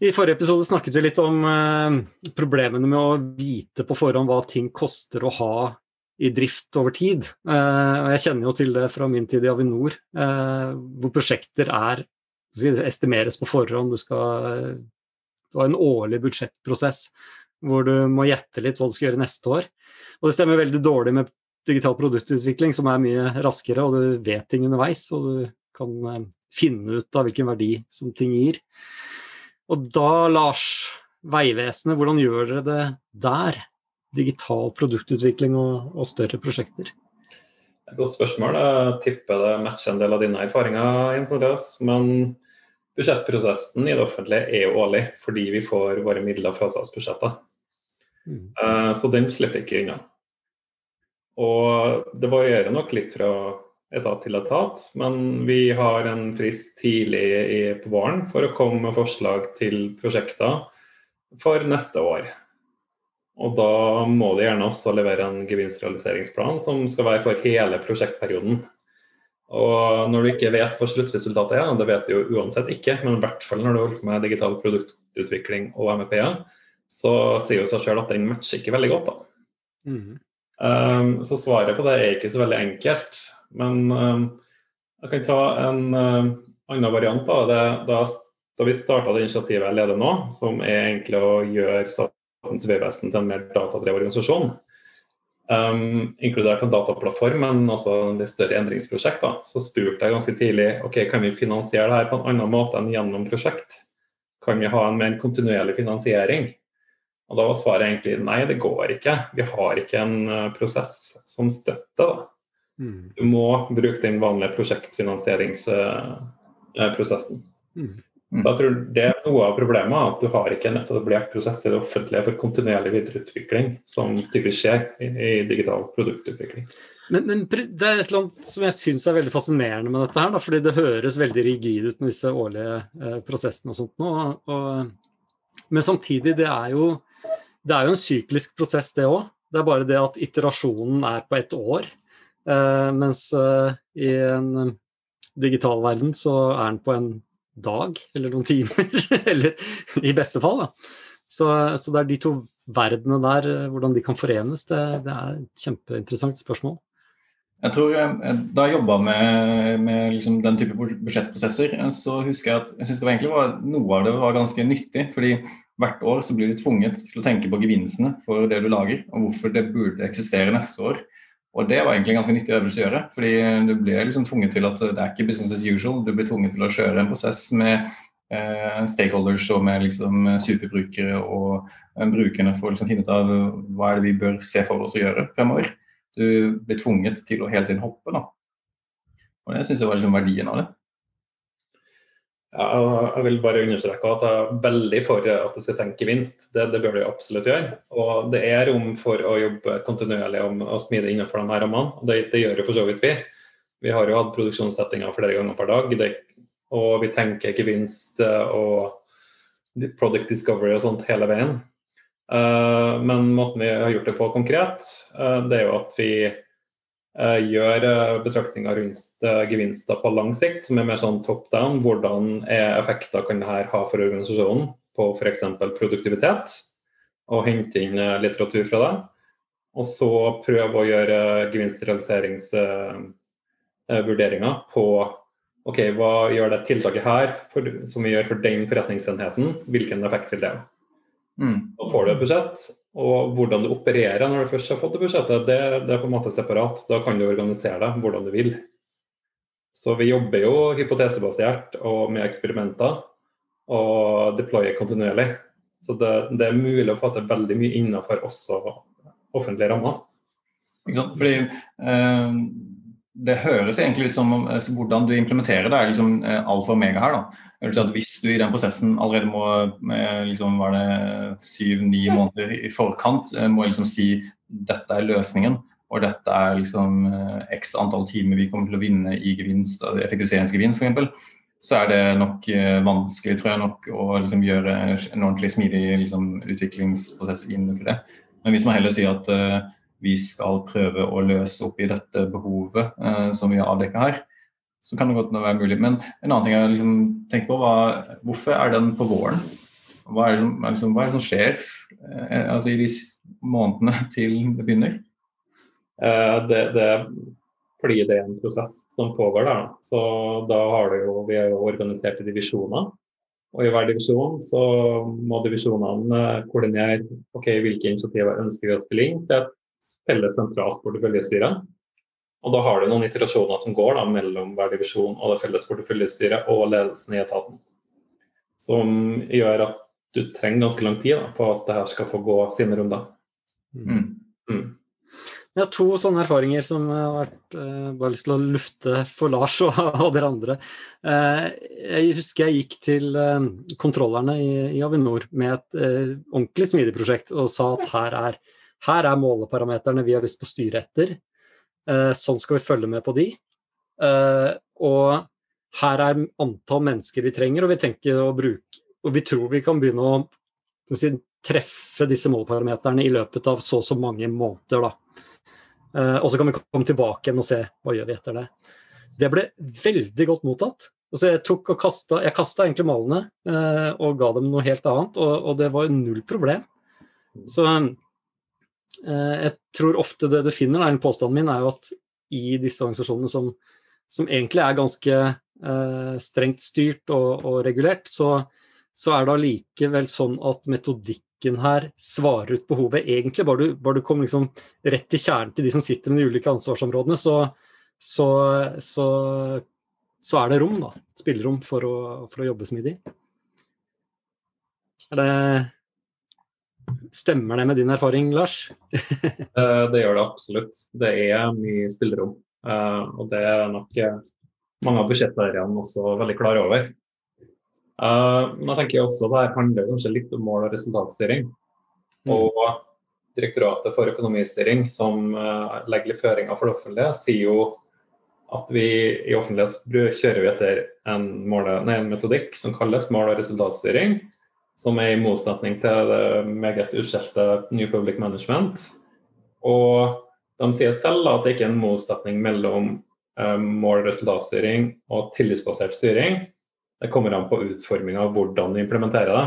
I forrige episode snakket vi litt om eh, problemene med å vite på forhånd hva ting koster å ha i drift over tid. Eh, og jeg kjenner jo til det fra min tid i Avinor, eh, hvor prosjekter er estimeres på forhånd. Du skal du har en årlig budsjettprosess hvor du må gjette litt hva du skal gjøre neste år. Og det stemmer veldig dårlig med digital produktutvikling, som er mye raskere, og du vet ting underveis, og du kan finne ut av hvilken verdi som ting gir. Og da, Lars, Vegvesenet, hvordan gjør dere det der? Digital produktutvikling og, og større prosjekter? Godt spørsmål. Jeg tipper det matcher en del av dine erfaringer, Andreas. Men budsjettprosessen i det offentlige er jo årlig, fordi vi får våre midler fra statsbudsjettet. Mm. Uh, så den slipper ikke unna. Og det varierer nok litt fra etat til etat, men vi har en frist tidlig i, på våren for å komme med forslag til prosjekter for neste år. Og da må de gjerne også levere en gevinstrealiseringsplan som skal være for hele prosjektperioden. Og når du ikke vet hva sluttresultatet er, det vet du jo uansett ikke, men i hvert fall når du holder på med digital produktutvikling og MEP-er, så sier jo seg sjøl at den matcher ikke veldig godt. da. Mm. Um, så svaret på det er ikke så veldig enkelt. Men um, jeg kan ta en uh, annen variant. Da, da, da vi starta det initiativet jeg leder nå, som er egentlig å gjøre Statens vegvesen til en mer datadrevet organisasjon, um, inkludert en dataplattform, men også en litt større endringsprosjekt, da, så spurte jeg ganske tidlig ok, kan vi finansiere det her på en annen måte enn gjennom prosjekt. Kan vi ha en mer kontinuerlig finansiering? Og Da var svaret egentlig nei, det går ikke. Vi har ikke en prosess som støtter. Mm. Du må bruke den vanlige prosjektfinansieringsprosessen. Uh, mm. Mm. Da tror Det er noe av problemet, at du har ikke en etablert prosess i det offentlige for kontinuerlig videreutvikling, som typisk skjer i, i digital produktutvikling. Men, men, det er et eller annet som jeg syns er veldig fascinerende med dette her, da, fordi det høres veldig rigid ut med disse årlige eh, prosessene og sånt nå. Og, men samtidig, det er jo det er jo en syklisk prosess, det òg. Det er bare det at iterasjonen er på ett år. Eh, mens eh, i en eh, digital verden så er den på en dag eller noen timer. eller i beste fall, da. Så, så, det er de to verdenene der, hvordan de kan forenes, det, det er et kjempeinteressant spørsmål. Jeg tror Da jeg jobba med, med liksom den type budsjettprosesser, så husker jeg at jeg synes det var egentlig var, noe av det var ganske nyttig. fordi hvert år så blir du tvunget til å tenke på gevinstene for det du lager, og hvorfor det burde eksistere neste år. Og det var egentlig en ganske nyttig øvelse å gjøre. fordi du blir liksom tvunget til at det er ikke business as usual. Du blir tvunget til å kjøre en prosess med eh, stakeholders og med liksom superbrukere og eh, brukerne for å liksom finne ut av hva er det vi bør se for oss å gjøre fremover. Du blir tvunget til å hele tiden hoppe. da. Og det syns jeg var liksom verdien av det. Jeg vil bare understreke at jeg er veldig for at du skal tenke gevinst. Det, det bør du absolutt gjøre. Og det er rom for å jobbe kontinuerlig og, smidig innenfor de her rammene. og det, det, gjør jo for så vidt vi. Vi har jo hatt produksjonssettinger flere ganger per dag. Det, og vi tenker gevinst og product discovery og sånt hele veien. Uh, men måten vi har gjort det på konkret, uh, det er jo at vi Eh, gjør eh, betraktninger rundt eh, gevinster på lang sikt, som er mer sånn top down. Hvordan er effekter kan dette ha for organisasjonen på f.eks. produktivitet? Og hente inn litteratur fra det. Og så prøve å gjøre gevinstrealiseringsvurderinger på ok, hva gjør det tiltaket her for, som vi gjør for den forretningsenheten, hvilken effekt vil det ha? Mm. Da får du et budsjett, og hvordan du opererer når du først har fått det budsjettet, det, det, er på en måte separat. Da kan du organisere deg hvordan du vil. Så vi jobber jo hypotesebasert og med eksperimenter og deployer kontinuerlig. Så det, det er mulig å få veldig mye innenfor også offentlige rammer. Ikke sant? Fordi eh, det høres egentlig ut som om altså, hvordan du implementerer det er liksom eh, alfa og omega her. da. Si at hvis du i den prosessen allerede må liksom, var det syv-ni måneder i forkant eh, må liksom si dette er løsningen, og dette er liksom eh, x antall timer vi kommer til å vinne i gevinst, effektiviseringsgevinst f.eks., så er det nok eh, vanskelig tror jeg nok å liksom, gjøre en ordentlig smidig liksom, utviklingsprosess innenfor det. Men hvis man heller sier at vi skal prøve å løse opp i dette behovet eh, som vi har avdekka her, så kan det godt være mulig. Men en annen ting jeg liksom tenker på var hvorfor er den på våren? Hva er det som, liksom, hva er det som skjer eh, altså i de månedene til det begynner? Eh, det, det, fordi det er en prosess som pågår. Da. Så da har det jo, vi er jo organisert i divisjoner. Og i hver divisjon så må divisjonene eh, koordinere ok, hvilke initiativer ønsker vi å spille inn til et felles sentralt porteføljestyre. Og da har du noen iterasjoner som går da, mellom hver divisjon og det felles porteføljestyret og ledelsen i etaten. Som gjør at du trenger ganske lang tid da, på at det her skal få gå sine runder. Mm. Mm. Jeg har to sånne erfaringer som jeg har vært, eh, bare lyst til å lufte for Lars og, og dere andre. Eh, jeg husker jeg gikk til eh, kontrollerne i, i, Avinor med et ordentlig smidig prosjekt og sa at her er, her er måleparameterne vi har lyst til å styre etter. sånn skal vi følge med på de. og her er antall mennesker vi trenger, og vi tenker å bruke og vi tror vi kan begynne å si, treffe disse måleparameterne i løpet av så og så mange måneder. da. Uh, og så kan vi komme tilbake igjen og se hva gjør vi etter det. Det ble veldig godt mottatt. Altså jeg tok jeg kasta egentlig malene eh, og ga dem noe helt annet, og, og det var null problem. Så jeg tror ofte det du finner, er, påstanden min er jo at i disse organisasjonene som, som egentlig er ganske strengt styrt og, og regulert, så, så er det allikevel sånn at metodikken her svarer ut behovet. Egentlig bare du, bare du kommer liksom rett til kjernen til de som sitter med de ulike ansvarsområdene, så, så, så er det rom, da. Spillerom for å, for å jobbe smidig. Er det Stemmer det med din erfaring, Lars? Eh, det gjør det absolutt. Det er mye spillerom. Eh, og det er nok eh, mange av budsjetteierne også veldig klare over. Men jeg tenker også at det handler kanskje litt om mål- og resultatstyring. Mm. Og Direktoratet for økonomistyring, som legger litt føringer for det offentlige, sier jo at vi i offentlighet kjører vi etter en, mål, nei, en, metodikk som kalles mål- og resultatstyring, som er i motsetning til det meget uskjelte New Public Management. Og de sier selv at det ikke er en motsetning mellom um, mål- og resultatstyring og tillitsbasert styring. Det kommer an på utforminga av hvordan du implementerer det.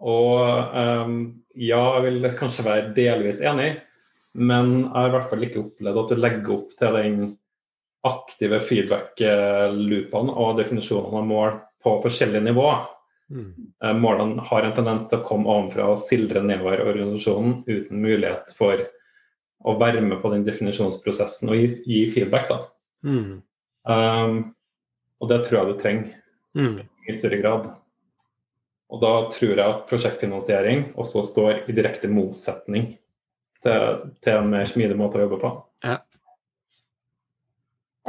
Og um, ja, jeg vil kanskje være delvis enig, men jeg har i hvert fall ikke opplevd at du legger opp til den aktive feedback-loopene og definisjonene av mål på forskjellige nivåer. Mm. Eh, målene har en tendens til å komme ovenfra og sildre nedover organisasjonen uten mulighet for å være med på den definisjonsprosessen og gi, gi feedback. Da. Mm. Um, og det tror jeg du trenger mm. i større grad. Og da tror jeg at prosjektfinansiering også står i direkte motsetning til, til en mer smidig måte å jobbe på. Ja.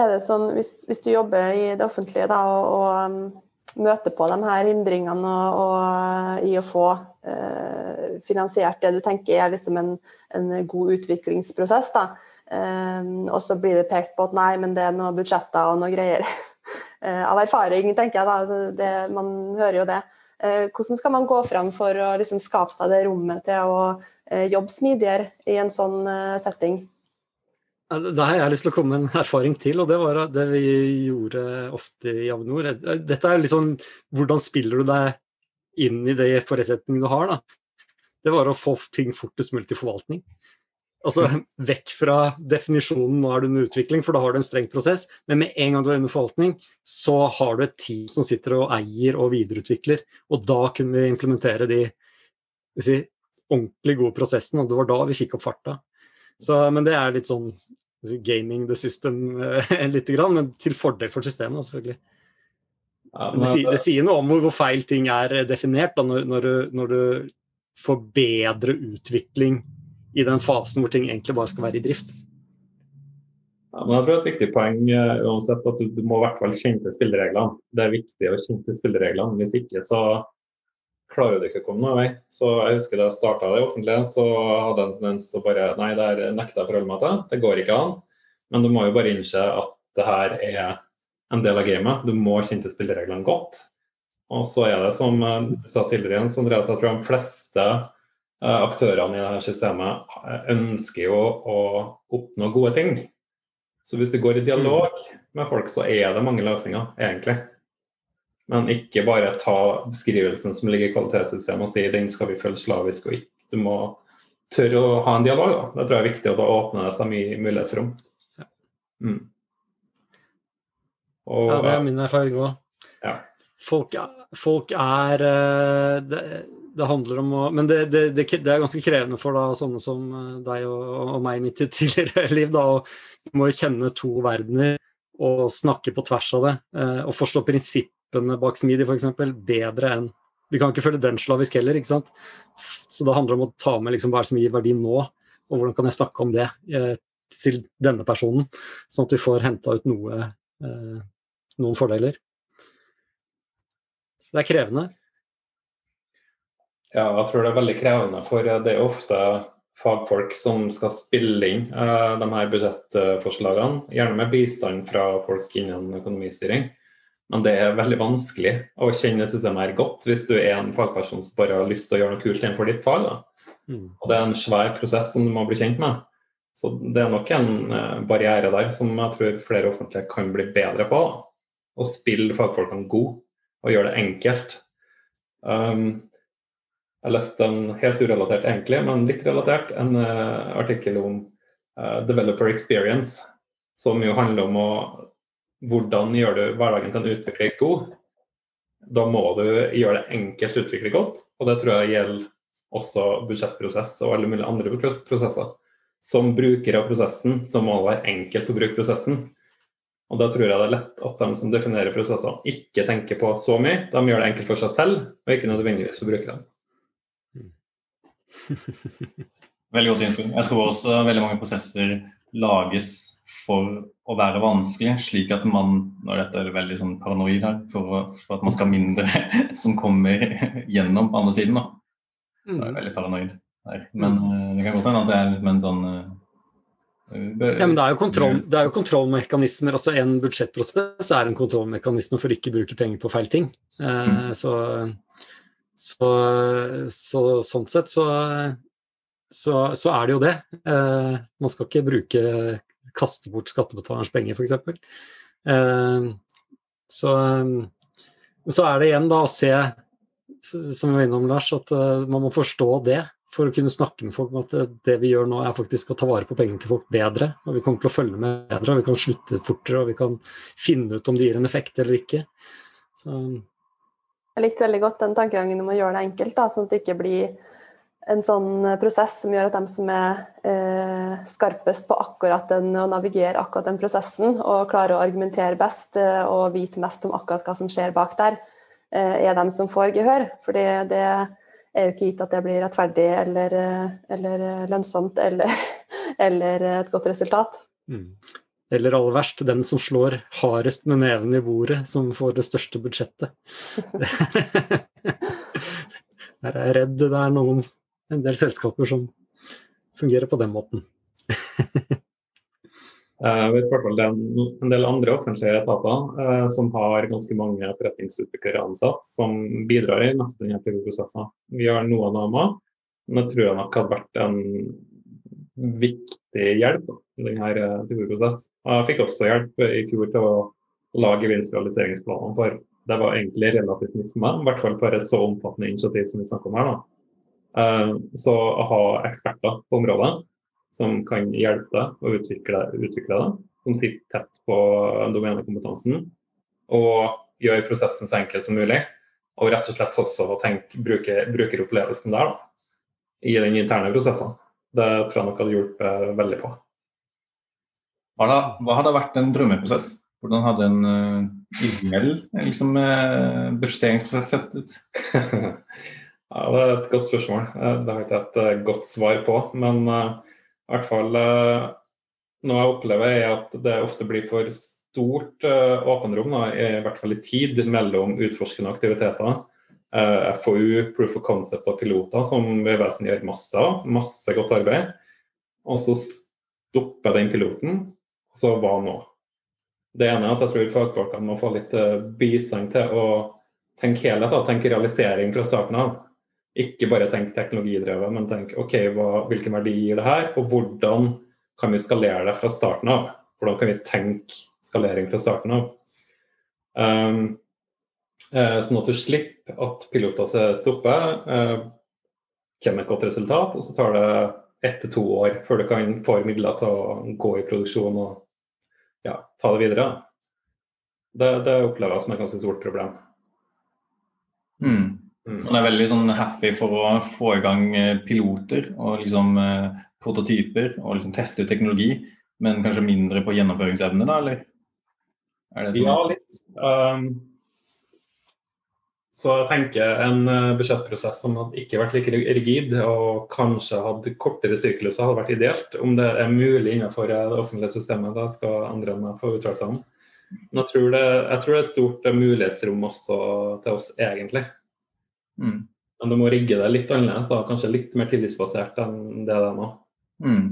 Er det sånn, hvis, hvis, du jobber i det offentlige da, og, og møter på de her hindringene og, og i å få eh, finansiert det du tenker er liksom en, en god utviklingsprosess, da, Eh, og så blir det pekt på at nei, men det er noen budsjetter og noe greier. Eh, av erfaring, tenker jeg da. Det, man hører jo det. Eh, hvordan skal man gå fram for å liksom skape seg det rommet til å eh, jobbe smidigere i en sånn setting? Da har jeg lyst til å komme med en erfaring til, og det var det vi gjorde ofte i Avinor. Dette er liksom hvordan spiller du deg inn i de forutsetningene du har, da. Det var å få ting fortest mulig til forvaltning. Altså vekk fra definisjonen 'nå er du under utvikling', for da har du en streng prosess. Men med en gang du er under forvaltning, så har du et team som sitter og eier og videreutvikler. Og da kunne vi implementere de si, ordentlig gode prosessene, og det var da vi fikk opp farta. Så, men det er litt sånn gaming the system eh, lite grann, men til fordel for systemet, selvfølgelig. Ja, men... det, sier, det, sier noe om hvor, hvor, feil ting er definert, da, når, når, du, når du får bedre utvikling i den fasen hvor ting egentlig bare skal være i drift. Ja, men jeg tror Et viktig poeng uh, uansett at du, du, må i hvert fall kjenne til spillereglene. Det er viktig å kjenne til spillereglene. Hvis ikke så klarer du ikke å komme noen vei. Så Jeg husker da jeg starta det offentlige, så hadde jeg en tendens til å bare Nei, det her nekter jeg å forholde meg til. Det går ikke an. Men du må jo bare innse at det her er en del av gamet. Du må kjenne til spillereglene godt. Og så er det som eh, du sa tidligere, som Andreas, jeg tror de fleste Eh, aktørene i dette systemet ønsker jo å oppnå gode ting. Så hvis du går i dialog med folk, så er det mange løsninger, egentlig. Men ikke bare ta beskrivelsen som ligger i kvalitetssystemet og si den skal vi følge slavisk og ikke. Du må tørre å ha en dialog. Da. Det tror jeg er viktig, og da åpner det seg mye mulighetsrom. Mm. Og, ja, det er min erfaring òg. Ja. Folk, folk, er eh, det, det, handler om å Men det, det, det, er ganske krevende for da, sånne som eh, deg og, og meg i mitt tidligere liv. Da, og må kjenne to verdener og snakke på tvers av det. Eh, og forstå prinsippene bak Smidig f.eks. bedre enn Vi kan ikke følge den slavisk heller, ikke sant. Så det handler om å ta med liksom, hva som gir verdi nå, og hvordan kan jeg snakke om det eh, til denne personen, sånn at vi får henta ut noe, eh, noen fordeler. Så det er krevende. Ja, jeg tror det er veldig krevende, for det er ofte fagfolk som skal spille inn uh, de her budsjettforslagene, gjerne med bistand fra folk innen økonomistyring. Men det er veldig vanskelig å kjenne systemet her godt hvis du er en fagperson som bare har lyst til å gjøre noe kult innenfor ditt fag. Mm. Og Det er en svær prosess som du må bli kjent med. Så det er nok en uh, barriere der som jeg tror flere offentlige kan bli bedre på. Da. Å spille fagfolkene gode og gjøre det enkelt. Um, jeg leste en helt urelatert, egentlig, men litt relatert, en uh, artikkel om uh, developer experience, som jo handler om å, hvordan gjør du hverdagen til en utvikler god. Da må du gjøre det enkelt å utvikle godt, og det tror jeg gjelder også budsjettprosess og alle mulige andre prosesser. Som bruker av prosessen så må det være enkelt å bruke prosessen. Og Da tror jeg det er lett at de som definerer prosessene, ikke tenker på så mye. De gjør det enkelt for seg selv, og ikke nødvendigvis for brukerne. veldig godt innspill. Jeg tror også veldig mange prosesser lages for å være vanskelig, slik at man når dette er veldig sånn paranoid her, for, for, at man skal ha mindre som kommer gjennom på andre siden. da. Det er mm. veldig paranoid her. Men uh, det kan godt hende at det er litt med en sånn uh, ja, men det er, kontroll, det er jo kontrollmekanismer. altså En budsjettprosess er en kontrollmekanisme for ikke å bruke penger på feil ting. Uh, mm. Så så, så, sånn sett så, så, så, er det jo det. Eh, man skal ikke bruke kaste bort skattebetalerens penger, f.eks. Eh, så, så er det igjen da å se, som vi var innom, Lars, at uh, man må forstå det for å kunne snakke med folk om at det, det vi gjør nå, er faktisk å ta vare på pengene til folk bedre. Og vi kommer til å følge med bedre, og vi kan slutte fortere, og vi kan finne ut om det gir en effekt eller ikke. Så jeg likte veldig godt den tankegangen om å gjøre det enkelt, da, sånn at det ikke blir en sånn prosess som gjør at de som er eh, skarpest på akkurat den og navigerer akkurat den prosessen, og klarer å argumentere best eh, og vite mest om akkurat hva som skjer bak der, eh, er de som får gehør. For det er jo ikke gitt at det blir rettferdig eller, eh, eller lønnsomt eller, eller, et godt resultat. Mm. Eller aller verst, den som slår hardest med neven i bordet, som får det største budsjettet. Jeg er redd det er noen, en del selskaper som fungerer på den måten. Jeg vet hvert fall det er en del andre offentlige etater eh, som har ganske mange forretningsutviklere ansatt, som bidrar i nettopp denne prosessen. Vi har noen av dem, men det tror jeg nok hadde vært en viktig hjelp i denne type prosess. Jeg fikk også hjelp i fjor til å lage gevinstrealiseringsplanene for. Det var egentlig relativt nytt for meg, i hvert fall for et så omfattende initiativ som vi snakker om her. da. Eh, så å ha eksperter på området som kan hjelpe deg å utvikle, utvikle det, som sitter tett på domenekompetansen, og gjør prosessen så enkelt som mulig. Og rett og slett også tenke, bruke brukeropplevelsen der da, i den interne prosessen. Det tror jeg nok hadde hjulpet veldig på. Hva, hadde vært en drømmeprosess? Hvordan hadde en uh, ideell liksom, uh, budsjetteringsprosess sett ut? ja, det er et godt spørsmål. Eh, det har jeg ikke et uh, godt svar på. Men uh, i hvert fall noe jeg opplever, er at det ofte blir for stort åpenrom, i hvert fall i tid, mellom utforskende aktiviteter. Uh, FoU, Proof of Concept og piloter, som Vegvesenet gjør masse av. Masse godt arbeid. Og så stopper den piloten, og så hva nå? Det ene er at jeg tror fagfolkene må få litt uh, bistand til å tenke helhet, da. tenke realisering fra starten av. Ikke bare tenk teknologidrevet, men tenk OK, hva, hvilken verdi gir det her, og hvordan kan vi skalere det fra starten av? Hvordan kan vi tenke skalering fra starten av? Um, sånn at du slipper at piloter stopper, kommer et godt resultat, og så tar det ett til to år før du kan få midler til å gå i produksjon og ja, ta det videre. Det, det opplever jeg som et ganske stort problem. Mm. Mm. Man er veldig sånn, happy for å få i gang eh, piloter og liksom, eh, prototyper og liksom, teste ut teknologi, men kanskje mindre på gjennomføringsevne, da, eller? ja, litt. Um, så jeg tenker en uh, budsjettprosess som hadde ikke vært like rigid og kanskje hadde kortere sykluser, hadde vært ideelt. Om det er mulig innenfor det offentlige systemet, da skal andre meg få uttale seg om. Men jeg tror, det, jeg tror det er stort mulighetsrom også til oss, egentlig. Mm. Men du må rigge det litt annerledes, da. kanskje litt mer tillitsbasert enn det det er nå. Mm.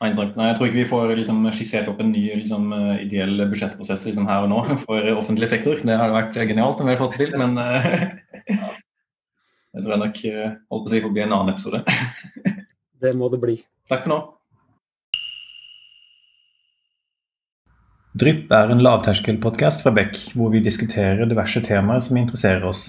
Nei, jeg tror ikke vi får liksom, skissert opp en ny liksom, eh, ideell budsjettprosess liksom, her og nå for offentlig sektor. Det har vært genialt om vi har fått det til, men ja. jeg tror jeg nok holdt på å si får bli en annen episode. det må det bli. Takk for nå. Drypp er en lavterskelpodkast fra Beck, hvor vi diskuterer diverse temaer som interesserer oss.